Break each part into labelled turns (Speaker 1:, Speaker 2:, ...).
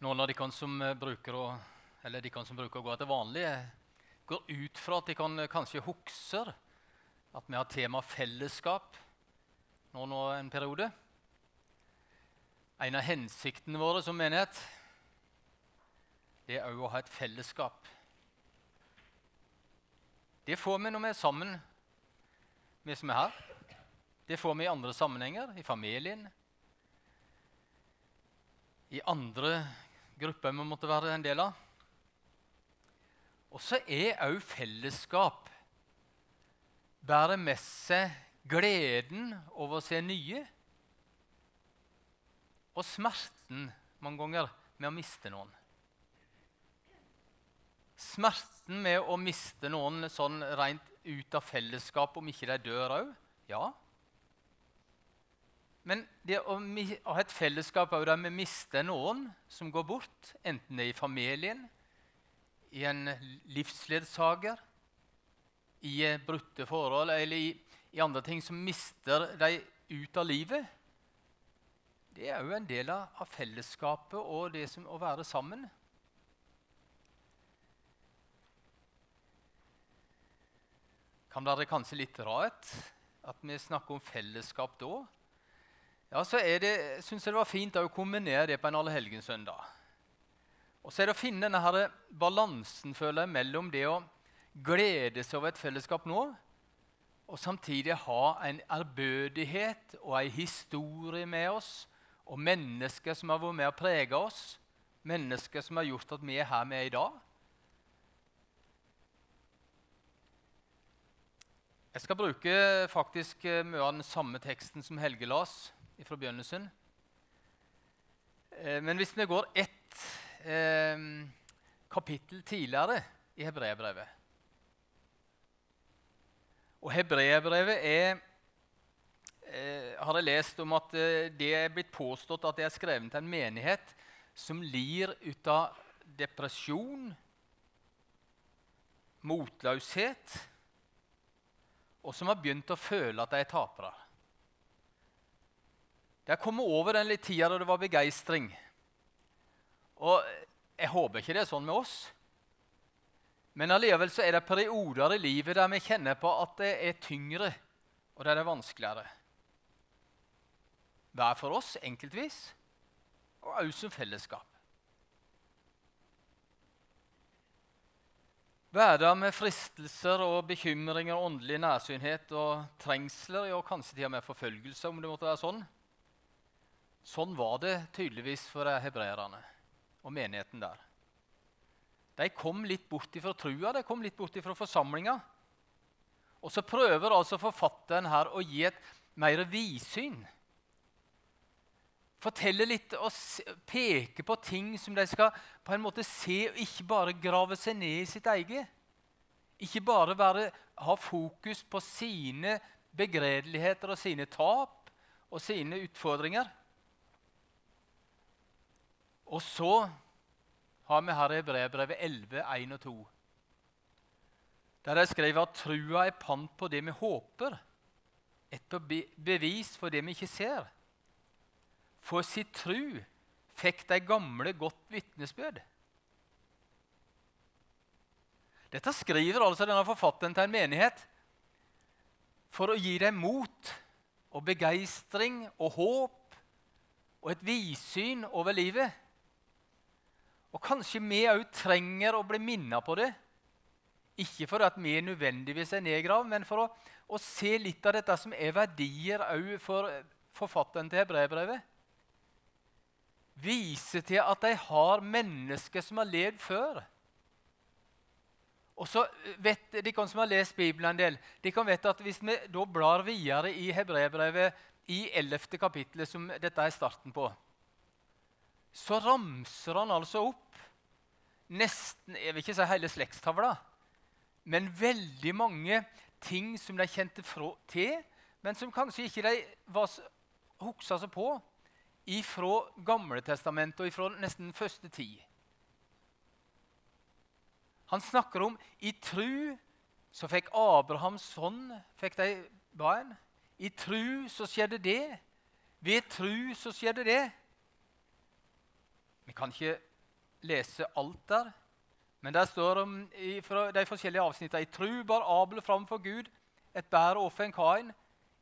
Speaker 1: Noen av de som eh, bruker å, eller de som bruker å gå etter vanlig, går ut fra at de kan eh, kanskje husker at vi har tema fellesskap nå, nå en periode. En av hensiktene våre som menighet det er òg å ha et fellesskap. Det får vi når vi er sammen, vi som er her. Det får vi i andre sammenhenger, i familien, i andre grupper vi måtte være en del av. Og så er òg fellesskap bærer med seg gleden over å se nye og smerten mange ganger med å miste noen. Smerten med å miste noen sånn rent ut av fellesskap om ikke de dør òg, ja. Men det å ha et fellesskap der vi mister noen som går bort, enten det er i familien, i en livsledsager, i brutte forhold eller i, i andre ting som mister de ut av livet, det er òg en del av fellesskapet og det som å være sammen. Kan være kanskje litt rart at vi snakker om fellesskap da? Ja, så det, synes jeg det var fint å kombinere det på en allehelgenssøndag. Og så er det å finne denne balansen føler jeg, mellom det å glede seg over et fellesskap nå, og samtidig ha en ærbødighet og en historie med oss, og mennesker som har vært med og preget oss, mennesker som har gjort at vi er her vi er i dag. Jeg skal bruke faktisk eh, mye av den samme teksten som Helge las fra begynnelsen. Eh, men hvis vi går ett eh, kapittel tidligere i hebreerbrevet Og hebreerbrevet er eh, har jeg lest om at eh, det er blitt påstått at det er skrevet til en menighet som lir ut av depresjon, motløshet, og som har begynt å føle at de er tapere. Det kom over den litt tida da det var begeistring. Og jeg håper ikke det er sånn med oss. Men allikevel er det perioder i livet der vi kjenner på at det er tyngre, og der det er vanskeligere. Hver for oss enkeltvis, og også som fellesskap. Hverdag med fristelser og bekymringer, åndelig nærsynhet og trengsler, ja, kanskje til og med forfølgelse, om det måtte være sånn. Sånn var det tydeligvis for hebreerne og menigheten der. De kom litt bort ifra trua, de kom litt bort ifra forsamlinga. Og så prøver altså forfatteren her å gi et mer vidsyn. Fortelle litt og peke på ting som de skal på en måte se, og ikke bare grave seg ned i sitt eget. Ikke bare være, ha fokus på sine begredeligheter og sine tap og sine utfordringer. Og så har vi her i brevbrevet 11, 1 og 2. Der de skriver at trua er pant på det vi håper, et bevis for det vi ikke ser. For sitt tru fikk de gamle godt vitnesbyrd. Dette skriver altså denne forfatteren til en menighet for å gi dem mot og begeistring og håp og et vidsyn over livet. Og kanskje vi òg trenger å bli minnet på det. Ikke for at vi nødvendigvis er nedgravd, men for å, å, se litt av dette som er verdier òg for forfatteren til brevbrevet Vise til at de har mennesker som har levd før. Og så vet De som har lest Bibelen en del, de kan vite at hvis vi da blar videre i Hebreerbrevet i 11. kapittelet, som dette er starten på, så ramser han altså opp nesten Jeg vil ikke si hele slektstavla, men veldig mange ting som de kjente til, men som kanskje ikke de huska seg på ifra Gamletestamentet og ifra nesten første tid. Han snakker om i tru så fikk Abrahams sånn, fikk de barn. I tru så skjedde det. Ved tru så skjedde det. Kan ikke lese alt der. Men der står om i, fra de forskjellige avsnittene I tru bar Abel framfor Gud et bedre offer enn Kain.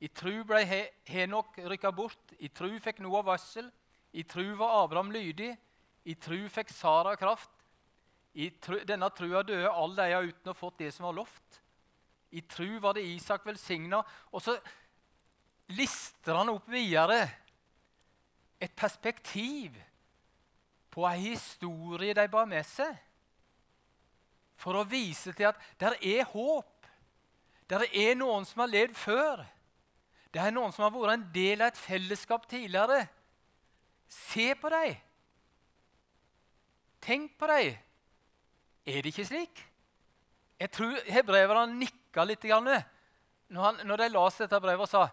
Speaker 1: I tru ble He Henok rykka bort. I tru fikk Noah varsel. I tru var Abraham lydig. I tru fikk Sara kraft. I tru, denne trua døde alle de uten å fått det som var lovt. I tru var det Isak velsigna. Og så lister han opp videre et perspektiv på ei historie de bar med seg. For å vise til at der er håp. Der er noen som har levd før. Det er noen som har vært en del av et fellesskap tidligere. Se på dem. Tenk på dem. Er det ikke slik? Jeg tror hebreerne nikka litt når, han, når de leste dette brevet og sa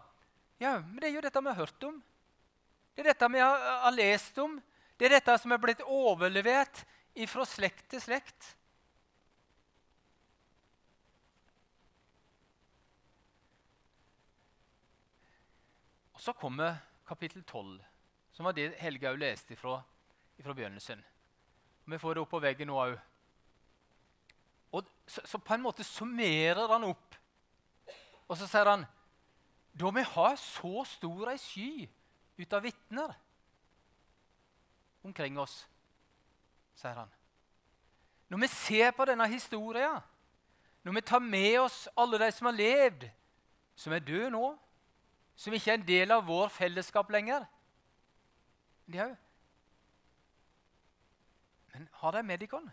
Speaker 1: ja, men det er jo dette vi har hørt om. Det er dette vi har, har lest om. Det er dette som er blitt overlevert fra slekt til slekt. Og Så kommer kapittel 12, som var det Helge òg leste fra, fra begynnelsen. Vi får det opp på veggen nå òg. Så, så, på en måte summerer han opp, og så sier han da vi har så stor ei sky ut av vitner omkring oss, sier han. Når vi ser på denne historien, når vi tar med oss alle de som har levd, som er døde nå, som ikke er en del av vår fellesskap lenger de jo. Men har de med dere.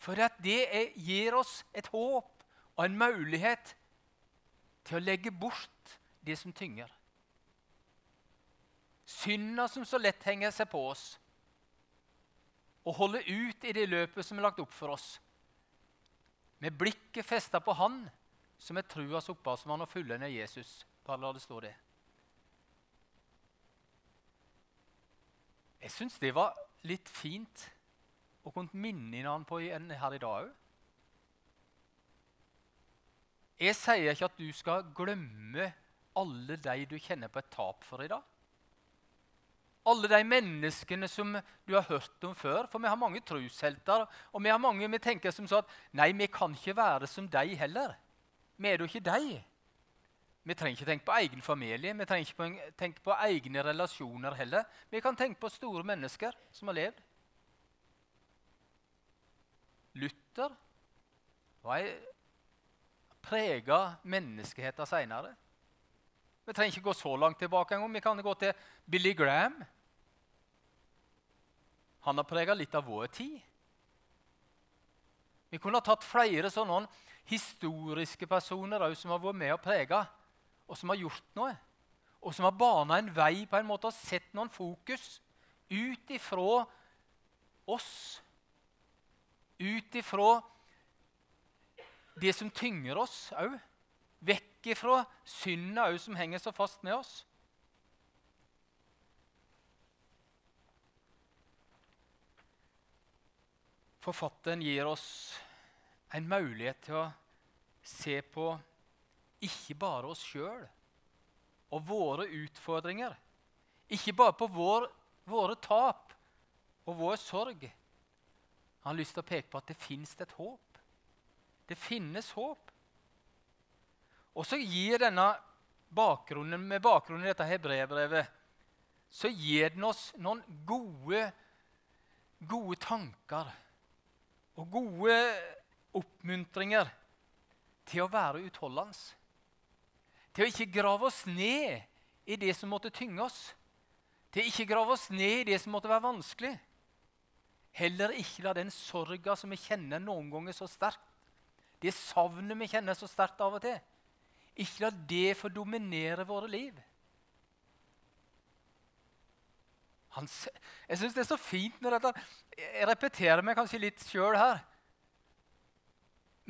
Speaker 1: For det er, gir oss et håp og en mulighet til å legge bort det som tynger. Synda som så lett henger seg på oss, og holde ut i det løpet som er lagt opp for oss. Med blikket festa på Han som er truas opphavsmann og fullende Jesus. Bare la det stå det. Jeg syns det var litt fint å kunne minne han på en her i dag òg. Jeg sier ikke at du skal glemme alle de du kjenner på et tap for i dag. Alle de menneskene som du har hørt om før. For vi har mange troshelter, Og vi har mange vi tenker som sånn, at nei, vi kan ikke være som deg heller. Vi er jo ikke deg. Vi trenger ikke tenke på egen familie, vi trenger ikke tenke på egne relasjoner heller. Vi kan tenke på store mennesker som har levd. Luther var prega menneskeheten seinere. Vi trenger ikke gå så langt tilbake engang. Vi kan gå til Billy Graham. Han har prega litt av vår tid. Vi kunne ha tatt flere sånne historiske personer som har vært med og prega, og som har gjort noe. Og som har bana en vei på en måte og sett noen fokus ut ifra oss. Ut ifra det som tynger oss òg. Vekk ifra synda òg, som henger så fast med oss. Forfatteren gir oss en mulighet til å se på ikke bare oss sjøl og våre utfordringer. Ikke bare på vår, våre tap og vår sorg. Han har lyst til å peke på at det fins et håp. Det finnes håp. Og så gir denne bakgrunnen, Med bakgrunnen i dette hebreerbrevet så gir den oss noen gode, gode tanker og gode oppmuntringer til å være utholdende. Til å ikke grave oss ned i det som måtte tynge oss. Til å ikke grave oss ned i det som måtte være vanskelig. Heller ikke la den sorga som vi kjenner noen ganger så sterkt, det savnet vi kjenner så sterkt av og til. Ikke la det få dominere våre liv. Han, jeg syns det er så fint når dette, Jeg repeterer meg kanskje litt sjøl her.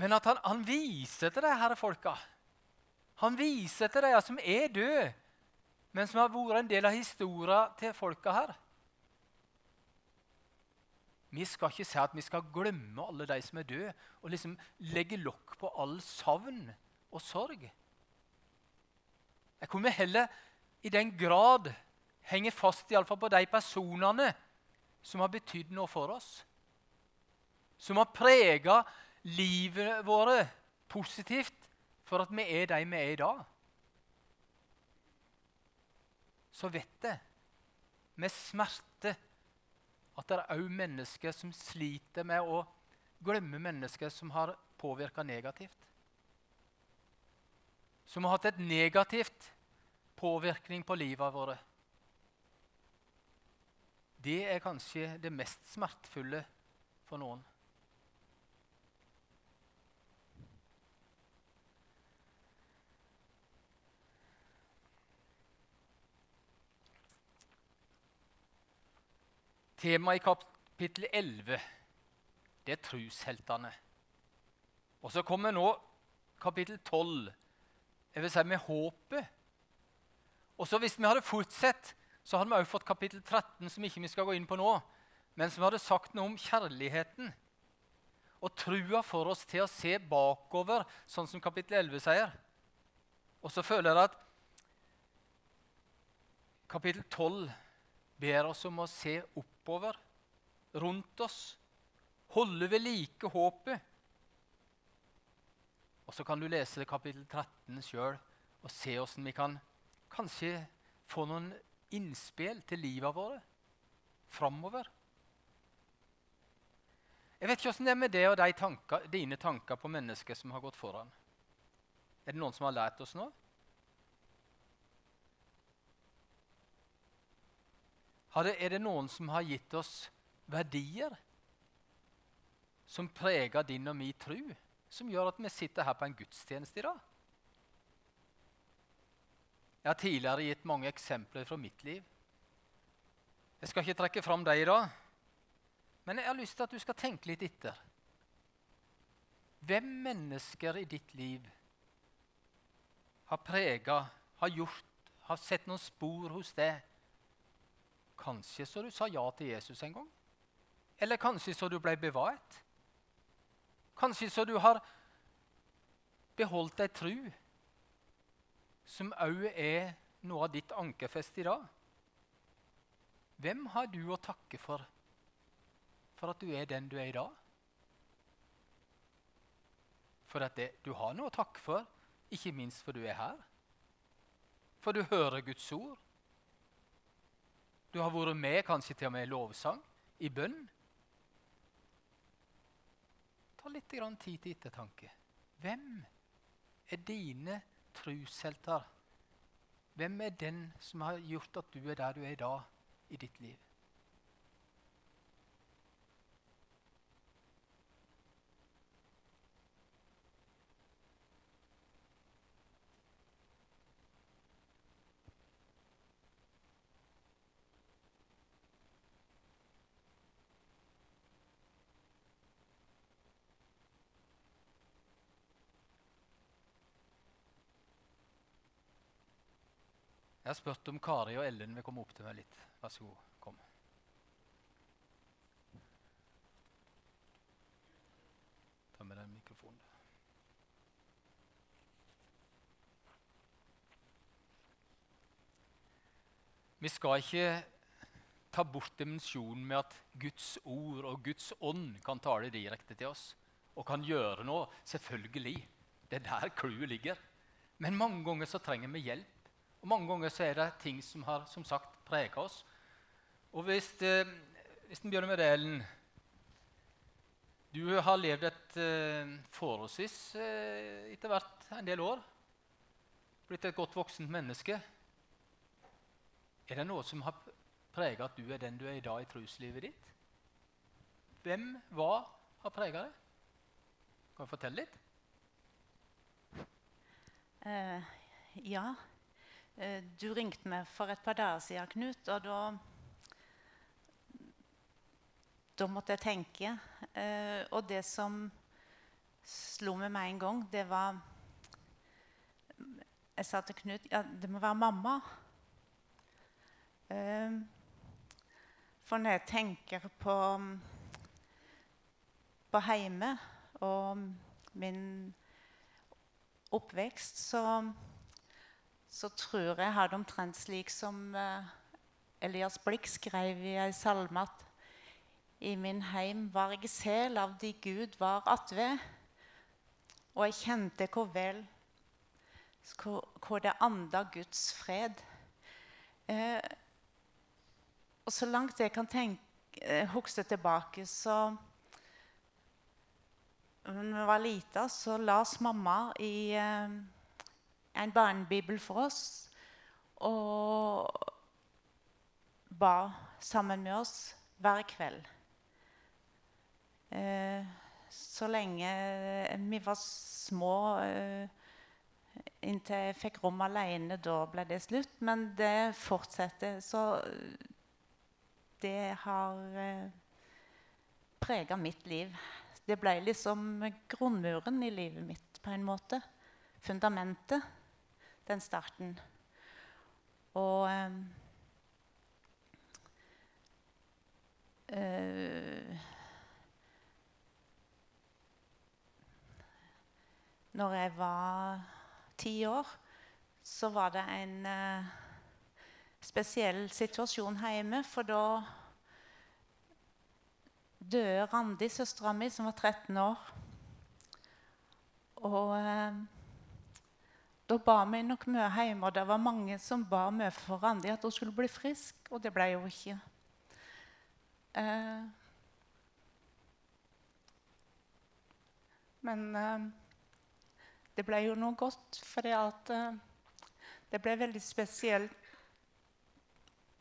Speaker 1: Men at han, han viser til de her folka. Han viser til de som er døde, men som har vært en del av historien til folka her. Vi skal ikke si at vi skal glemme alle de som er døde, og liksom legge lokk på all savn og sorg. Jeg kunne heller i den grad henge fast i alle fall på de personene som har betydd noe for oss. Som har prega livet våre positivt for at vi er de vi er i dag. Så vet jeg med smerte at det er òg mennesker som sliter med å glemme mennesker som har påvirka negativt. Som har hatt et negativt påvirkning på livet våre. Det er kanskje det mest smertefulle for noen. Temaet i kapittel 11 det er trusheltene. Og så kommer nå kapittel 12. Jeg vil si med håpet. Og så Hvis vi hadde fortsatt, så hadde vi også fått kapittel 13, som ikke vi skal gå inn på nå, men som hadde sagt noe om kjærligheten og trua for oss til å se bakover, sånn som kapittel 11 sier. Og så føler jeg at kapittel 12 ber oss om å se oppover, rundt oss, holde ved like håpet. Og så kan du lese kapittel 13 sjøl og se åssen vi kan kanskje få noen innspill til livet vårt framover. Jeg vet ikke åssen det er med det og de tanker, dine tanker på mennesker som har gått foran. Er det noen som har lært oss noe? er det noen som har gitt oss verdier som preger din og min tro, som gjør at vi sitter her på en gudstjeneste i dag? Jeg har tidligere gitt mange eksempler fra mitt liv. Jeg skal ikke trekke fram dem i dag, men jeg har lyst til at du skal tenke litt etter. Hvem mennesker i ditt liv har prega, har gjort, har sett noen spor hos deg Kanskje så du sa ja til Jesus en gang. Eller kanskje så du ble bevart. Kanskje så du har beholdt ei tru som òg er noe av ditt ankerfest i dag. Hvem har du å takke for for at du er den du er i dag? For at det, du har noe å takke for, ikke minst for du er her. For du hører Guds ord. Du har vært med kanskje til og med i lovsang, i bønn. Ta litt tid til ettertanke. Hvem er dine troshelter? Hvem er den som har gjort at du er der du er i dag i ditt liv? Jeg har spurt om Kari og Ellen vil komme opp til meg litt. Vær så god. Kom. Ta med den mikrofonen. Vi skal ikke ta bort dimensjonen med at Guds ord og Guds ånd kan tale direkte til oss og kan gjøre noe. Selvfølgelig. Det er der clouet ligger. Men mange ganger så trenger vi hjelp og Mange ganger så er det ting som har som sagt, prega oss. Og hvis, eh, hvis en begynner med det, Ellen Du har levd et eh, forholdsvis eh, etter hvert en del år. Blitt et godt voksent menneske. Er det noe som har prega at du er den du er i dag i troslivet ditt? Hvem, hva, har prega det? Kan du fortelle litt?
Speaker 2: Uh, ja. Eh, du ringte meg for et par dager siden, Knut, og da Da måtte jeg tenke. Eh, og det som slo meg med en gang, det var Jeg sa til Knut ja, det må være mamma. Eh, for når jeg tenker på, på heime og min oppvekst, så så tror jeg jeg har det omtrent slik som uh, Elias Blikk skrev i ei salme at i min heim var jeg sel av de Gud var attved. Og jeg kjente hvor vel hvor, det anda Guds fred. Eh, og så langt jeg kan tenke, eh, huske tilbake, så da vi var lita, så las mamma i eh, en barnebibel for oss. Og ba sammen med oss hver kveld. Eh, så lenge vi var små eh, Inntil jeg fikk rom alene, da ble det slutt. Men det fortsetter. Så det har eh, prega mitt liv. Det ble liksom grunnmuren i livet mitt på en måte. Fundamentet. Den starten. Og øh, Når jeg var ti år, så var det en øh, spesiell situasjon hjemme. For da døde Randi, søstera mi, som var 13 år. Og eh, da ba vi nok mye hjemme, og det var mange som ba mye for Randi at hun skulle bli frisk, og det ble hun ikke. Eh, men eh, det ble jo noe godt, for eh, det ble veldig spesielt.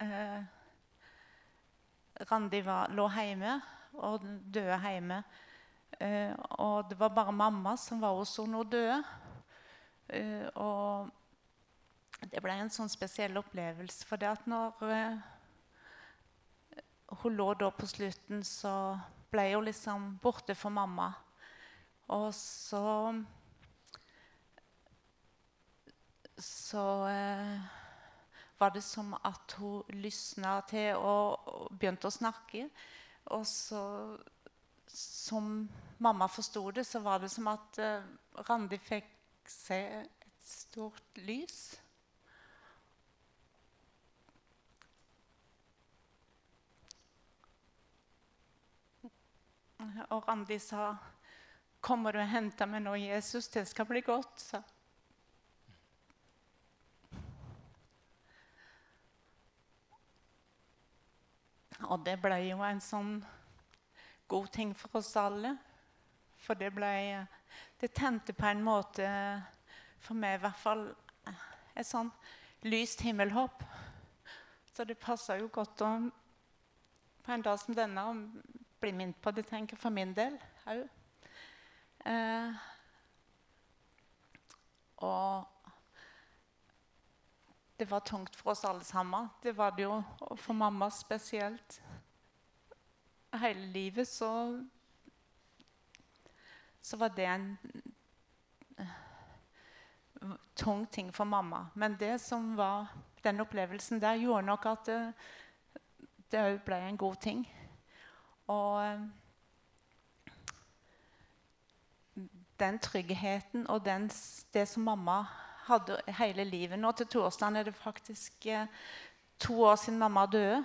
Speaker 2: Eh, Randi var, lå hjemme og døde hjemme. Eh, og det var bare mamma som var hos henne og døde. Eh, og det ble en sånn spesiell opplevelse. For det at når eh, hun lå da på slutten, så ble hun liksom borte for mamma. Og så Så eh, var det som at hun lysna til og, begynte å snakke. Og så, som mamma forsto det, så var det som at Randi fikk se et stort lys. Og Randi sa, 'Kommer du og henter meg nå, Jesus? Det skal bli godt.' sa Og det ble jo en sånn god ting for oss alle. For det ble Det tente på en måte for meg i hvert fall et sånn lyst himmelhåp. Så det passa jo godt å på en dag som denne å bli minnet på det, tenker jeg, for min del òg. Eh, og det var tungt for oss alle sammen. Det var det jo for mamma spesielt. Hele livet så Så var det en uh, tung ting for mamma. Men det som var den opplevelsen der, gjorde nok at det, det òg ble en god ting. Og uh, den tryggheten og den, det som mamma hadde hele livet. Nå til torsdag er det faktisk eh, to år siden mamma døde.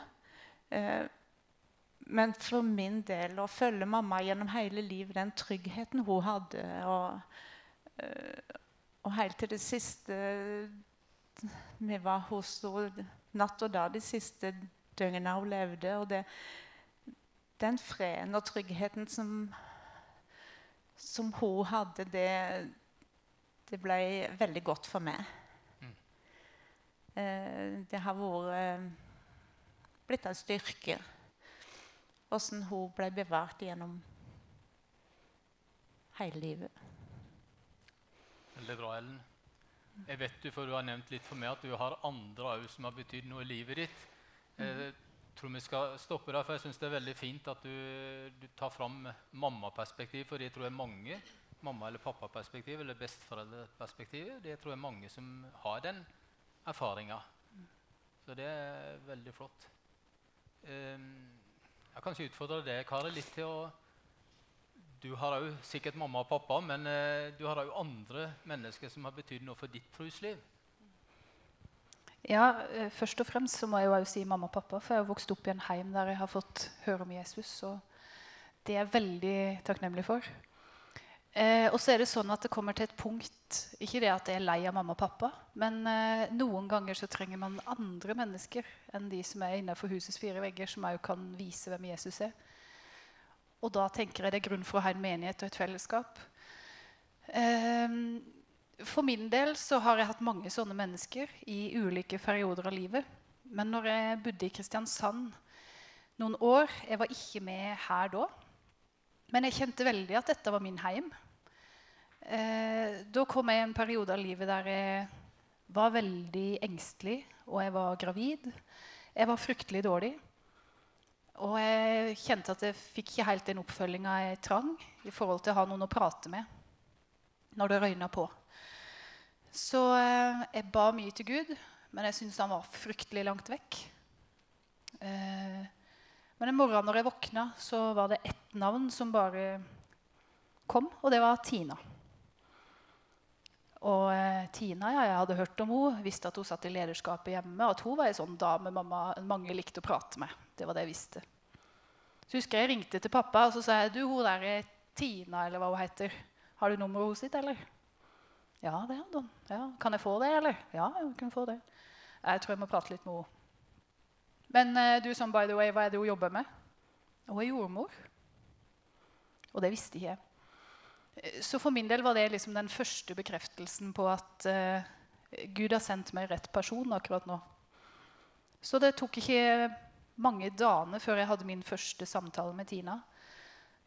Speaker 2: Men for min del å følge mamma gjennom hele livet, den tryggheten hun hadde og, eh, og helt til det siste Vi var hos henne natt og dag de siste døgnene hun levde. Og det, den freden og tryggheten som, som hun hadde, det det ble veldig godt for meg. Mm. Eh, det har vært eh, blitt en styrke åssen hun ble bevart gjennom hele livet.
Speaker 1: Veldig bra, Ellen. Jeg vet du, for du har nevnt litt for meg at du har andre òg som har betydd noe i livet ditt. Mm. Jeg tror vi skal stoppe der, for jeg syns det er veldig fint at du, du tar fram mammaperspektiv, for det tror jeg mange mamma- eller pappaperspektiv eller besteforeldreperspektivet. Det tror jeg mange som har den erfaringa. Så det er veldig flott. Um, jeg kan ikke utfordre deg, Kari, litt til å Du har òg sikkert mamma og pappa, men eh, du har òg andre mennesker som har betydd noe for ditt trosliv.
Speaker 3: Ja, eh, Først og fremst så må jeg jo si mamma og pappa, for jeg har vokst opp i en heim der jeg har fått høre om Jesus. Og det er jeg veldig takknemlig for. Eh, og så er det sånn at det kommer til et punkt Ikke det at jeg er lei av mamma og pappa, men eh, noen ganger så trenger man andre mennesker enn de som er innenfor husets fire vegger, som òg kan vise hvem Jesus er. Og da tenker jeg det er grunn for å ha en menighet og et fellesskap. Eh, for min del så har jeg hatt mange sånne mennesker i ulike perioder av livet. Men når jeg bodde i Kristiansand noen år Jeg var ikke med her da. Men jeg kjente veldig at dette var min heim. Eh, da kom jeg i en periode av livet der jeg var veldig engstelig, og jeg var gravid. Jeg var fryktelig dårlig. Og jeg kjente at jeg fikk ikke helt den oppfølginga jeg trang i forhold til å ha noen å prate med når det røyna på. Så eh, jeg ba mye til Gud, men jeg syntes han var fryktelig langt vekk. Eh, men en morgen når jeg våkna, så var det ett navn som bare kom, og det var Tina. Og eh, Tina, ja, jeg hadde hørt om henne, visste at hun satt i lederskapet hjemme, og at hun var en sånn dame mamma, mange likte å prate med. Det var det jeg visste. Så husker jeg ringte til pappa og så sa jeg, du, hun der er Tina, eller hva hun heter. Har du nummeret hennes sitt, eller? Ja, det hadde hun. Ja, kan jeg få det, eller? Ja, jeg kan få det. Jeg tror jeg må prate litt med henne. Men eh, du, sånn, by the way, hva er det hun jobber med? Hun er jordmor. Og det visste ikke jeg. Så for min del var det liksom den første bekreftelsen på at uh, Gud har sendt meg rett person akkurat nå. Så det tok ikke mange dagene før jeg hadde min første samtale med Tina.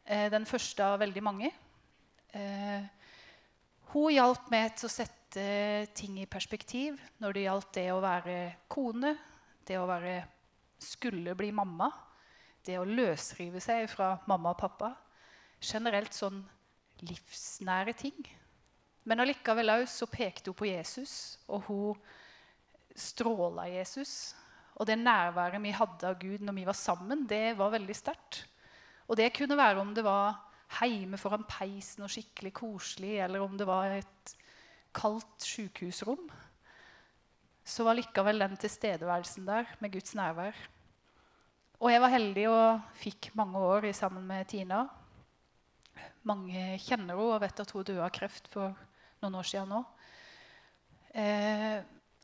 Speaker 3: Uh, den første av veldig mange. Uh, hun hjalp meg til å sette ting i perspektiv når det gjaldt det å være kone, det å være skulle bli mamma, det å løsrive seg fra mamma og pappa. Generelt sånn livsnære ting. Men allikevel også så pekte hun på Jesus, og hun stråla Jesus. Og det nærværet vi hadde av Gud når vi var sammen, det var veldig sterkt. Og det kunne være om det var hjemme foran peisen og skikkelig koselig, eller om det var et kaldt sykehusrom. Så var likevel den tilstedeværelsen der med Guds nærvær. Og jeg var heldig og fikk mange år sammen med Tina. Mange kjenner henne og vet at hun døde av kreft for noen år siden nå. Eh,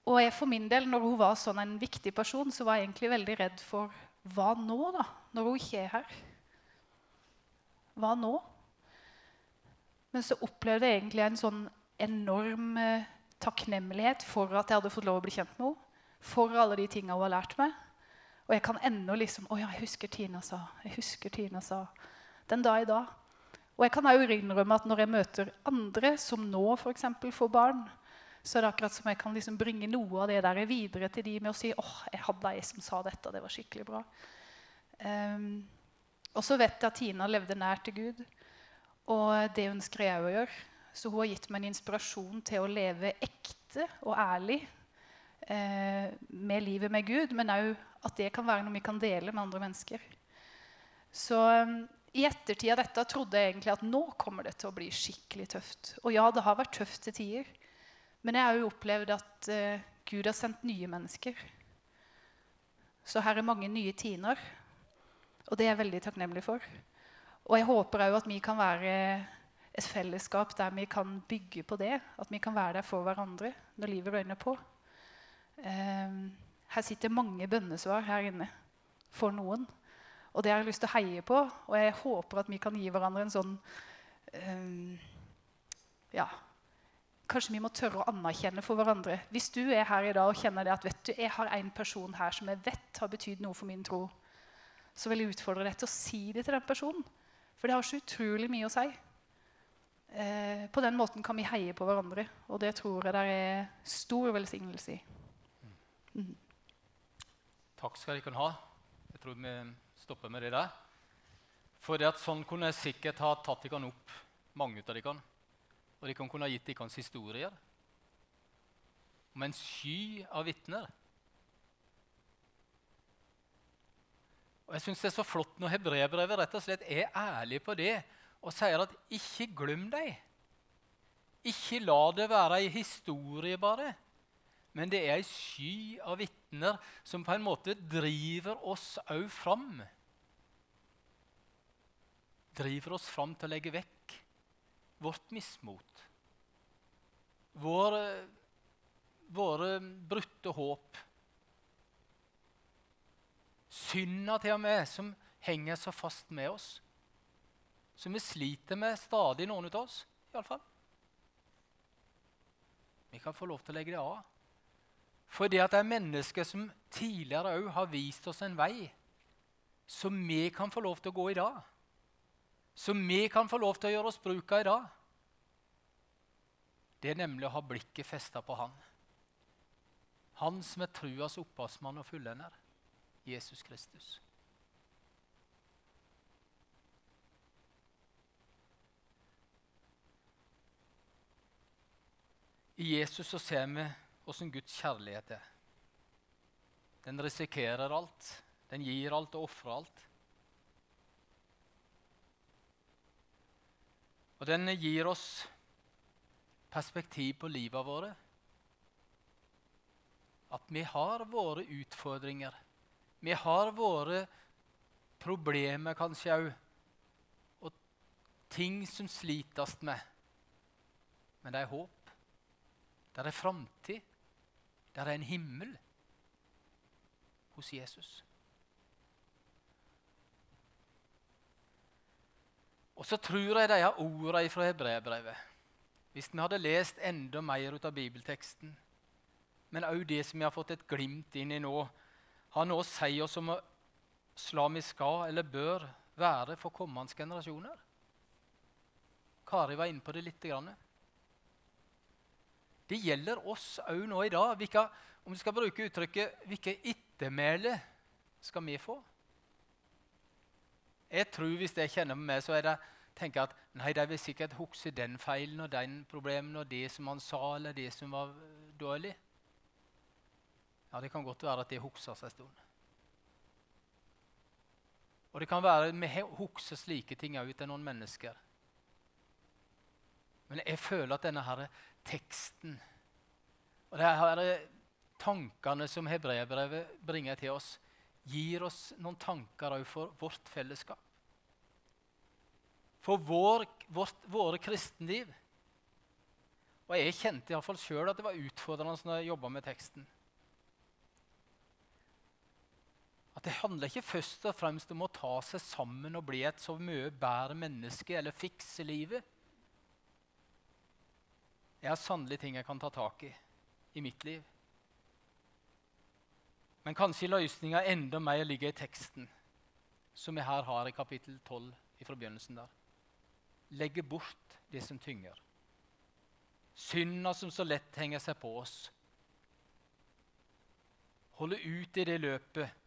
Speaker 3: og jeg for min del, når hun var sånn en viktig person, så var jeg egentlig veldig redd for hva nå, da? Når hun ikke er her. Hva nå? Men så opplevde jeg egentlig en sånn enorm eh, takknemlighet for at jeg hadde fått lov å bli kjent med henne. For alle de tinga hun har lært meg. Og jeg kan ennå liksom Å ja, jeg husker Tina sa. Jeg husker Tina sa. Den dag i dag. Og jeg kan òg innrømme at når jeg møter andre som nå eksempel, får barn, så er det akkurat som jeg kan liksom bringe noe av det der videre til de med å si åh, jeg hadde ei som sa dette, det var skikkelig bra. Um, og så vet jeg at Tina levde nær til Gud, og det ønsker jeg òg å gjøre. Så hun har gitt meg en inspirasjon til å leve ekte og ærlig eh, med livet med Gud, men òg at det kan være noe vi kan dele med andre mennesker. Så um, i ettertid av dette trodde jeg egentlig at nå kommer det til å bli skikkelig tøft. Og ja, det har vært tøft til tider. Men jeg har jo opplevd at uh, Gud har sendt nye mennesker. Så her er mange nye tiner. Og det er jeg veldig takknemlig for. Og jeg håper òg at vi kan være et fellesskap der vi kan bygge på det. At vi kan være der for hverandre når livet røyner på. Um, her sitter mange bønnesvar her inne for noen. Og det har jeg lyst til å heie på, og jeg håper at vi kan gi hverandre en sånn um, Ja. Kanskje vi må tørre å anerkjenne for hverandre. Hvis du er her i dag og kjenner det at vet du, jeg har en person her som jeg vet har betydd noe for min tro, så vil jeg utfordre deg til å si det til den personen. For det har så utrolig mye å si. Eh, på den måten kan vi heie på hverandre, og det tror jeg det er stor velsignelse i. Mm.
Speaker 1: Takk skal dere ha. Jeg tror vi stopper med det der. For det at sånn kunne jeg sikkert ha tatt dere opp, mange av dere. Og de kunne ha gitt dere historier om en sky av vitner. Og jeg synes Det er så flott når hebreerbrevet rett og slett er ærlig på det og sier at ikke glem dem. Ikke la det være ei historie bare. men det er ei sky av vitner som på en måte driver oss òg fram. Driver oss fram til å legge vekk vårt mismot. Våre, våre brutte håp. Synda til og med, som henger så fast med oss. Som vi sliter med stadig, noen av oss iallfall. Vi kan få lov til å legge det av. Fordi at det er mennesker som tidligere òg har vist oss en vei som vi kan få lov til å gå i dag. Som vi kan få lov til å gjøre oss bruk av i dag. Det er nemlig å ha blikket festa på Han. Han som er truas opphavsmann og fullender. Jesus Kristus. I Jesus så ser vi åssen Guds kjærlighet er. Den risikerer alt, den gir alt og ofrer alt. Og den gir oss perspektiv på livet våre. At vi har våre utfordringer. Vi har våre problemer kanskje òg, og ting som slites med. Men det er håp. Det er framtid. Det er en himmel hos Jesus. Og så tror jeg de ordene fra hebreerbrevet Hvis vi hadde lest enda mer ut av bibelteksten, men òg det som vi har fått et glimt inn i nå, har noe å si oss om vi skal eller bør være for kommende generasjoner. Kari var inne på det lite grann. Det gjelder oss òg nå i dag. Hvilke, om vi skal bruke uttrykket 'hvilke ettermæle skal vi få'? Jeg tror Hvis jeg kjenner meg, så er det, tenker at nei, de vil sikkert huske den feilen og den problemen og det som han sa, eller det som var dårlig. Ja, Det kan godt være at det husker seg en stund. Og det kan være vi husker slike ting òg til noen mennesker. Men jeg føler at denne her teksten og det her tankene som hebreerbrevet bringer til oss, gir oss noen tanker òg for vårt fellesskap. For vår, vårt, våre kristenliv. Og jeg kjente iallfall sjøl at det var utfordrende når jeg jobba med teksten. At det handler ikke først og fremst om å ta seg sammen og bli et så mye bedre menneske eller fikse livet. Jeg har sannelig ting jeg kan ta tak i i mitt liv. Men kanskje løsninga enda mer ligger i teksten, som vi her har i kapittel 12 fra begynnelsen der. Legge bort det som tynger. Synda som så lett henger seg på oss. Holde ut i det løpet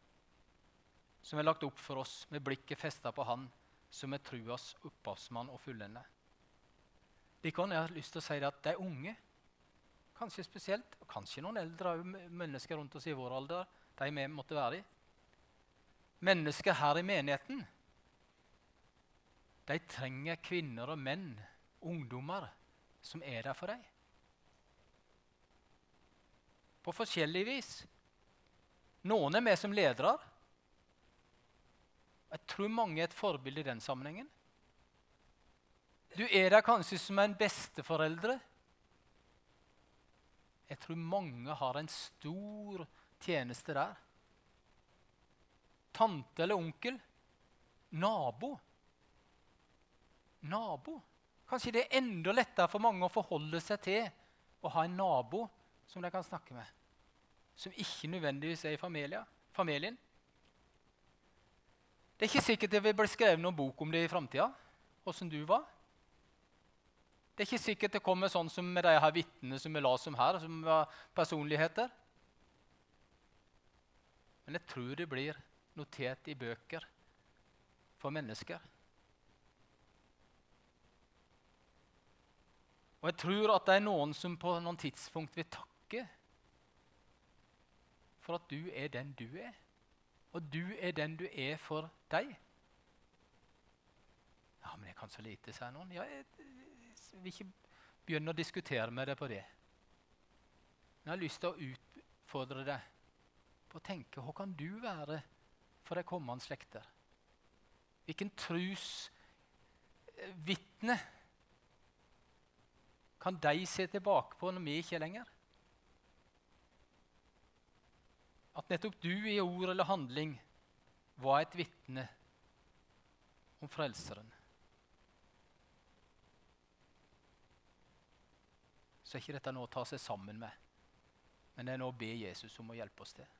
Speaker 1: som er lagt opp for oss, med blikket festa på Han som er truas opphavsmann og fullender. Likevel har jeg lyst til å si at de unge, kanskje spesielt, og kanskje noen eldre mennesker rundt oss i vår alder, de vi måtte være i Mennesker her i menigheten de trenger kvinner og menn, ungdommer, som er der for dem. På forskjellig vis. Noen er med som ledere. Jeg tror mange er et forbilde i den sammenhengen. Du er der kanskje som en besteforeldre. Jeg tror mange har en stor tjeneste der. Tante eller onkel. Nabo. Nabo. Kanskje det er enda lettere for mange å forholde seg til å ha en nabo som de kan snakke med, som ikke nødvendigvis er i familien. Det er ikke sikkert det vil bli skrevet noen bok om det i framtida, åssen du var. Det er ikke sikkert det kommer sånn som med de her vitnene som vi la som her, som var personligheter. Men jeg tror det blir notert i bøker for mennesker. Og jeg tror at det er noen som på noen tidspunkt vil takke for at du er den du er. Og du er den du er for deg. Ja, men jeg kan så lite, sier noen. Ja, jeg, vil ikke begynne å diskutere med deg på det. Men jeg har lyst til å utfordre deg på å tenke hva kan du være for de kommende slekter? Hvilken trosvitne kan de se tilbake på når vi ikke er lenger? At nettopp du i ord eller handling var et vitne om Frelseren. Er ikke dette noe å ta seg sammen med, men det er noe å be Jesus om å hjelpe oss til.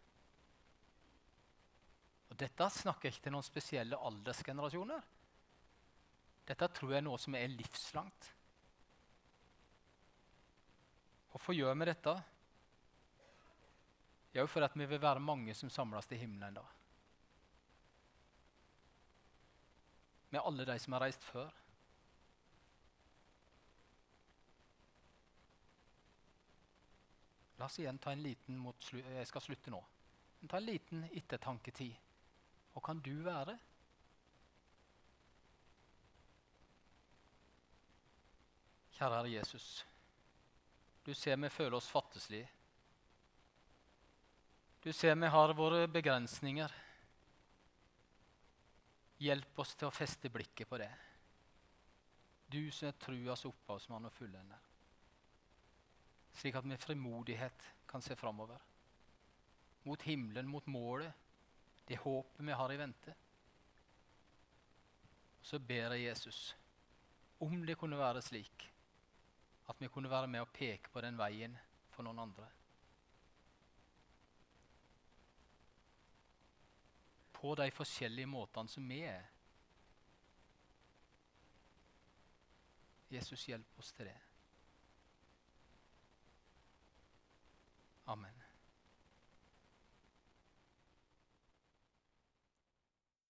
Speaker 1: Og Dette snakker jeg ikke til noen spesielle aldersgenerasjoner. Dette tror jeg er noe som er livslangt. Hvorfor gjør vi dette? Jo, for at vi vil være mange som samles til himmelen da. Med alle de som har reist før. La oss igjen ta en liten mot slu Jeg skal slutte nå. Ta en liten ettertanketid. Hva kan du være? Kjære Herre Jesus. Du ser vi føler oss fattigslige. Du ser vi har våre begrensninger. Hjelp oss til å feste blikket på det. Du som er truas opphavsmann og fullender. Slik at vi med frimodighet kan se framover. Mot himmelen, mot målet, det håpet vi har i vente. Så ber jeg Jesus om det kunne være slik at vi kunne være med og peke på den veien for noen andre. På de forskjellige måtene som vi er. Jesus, hjelp oss til det. Amen.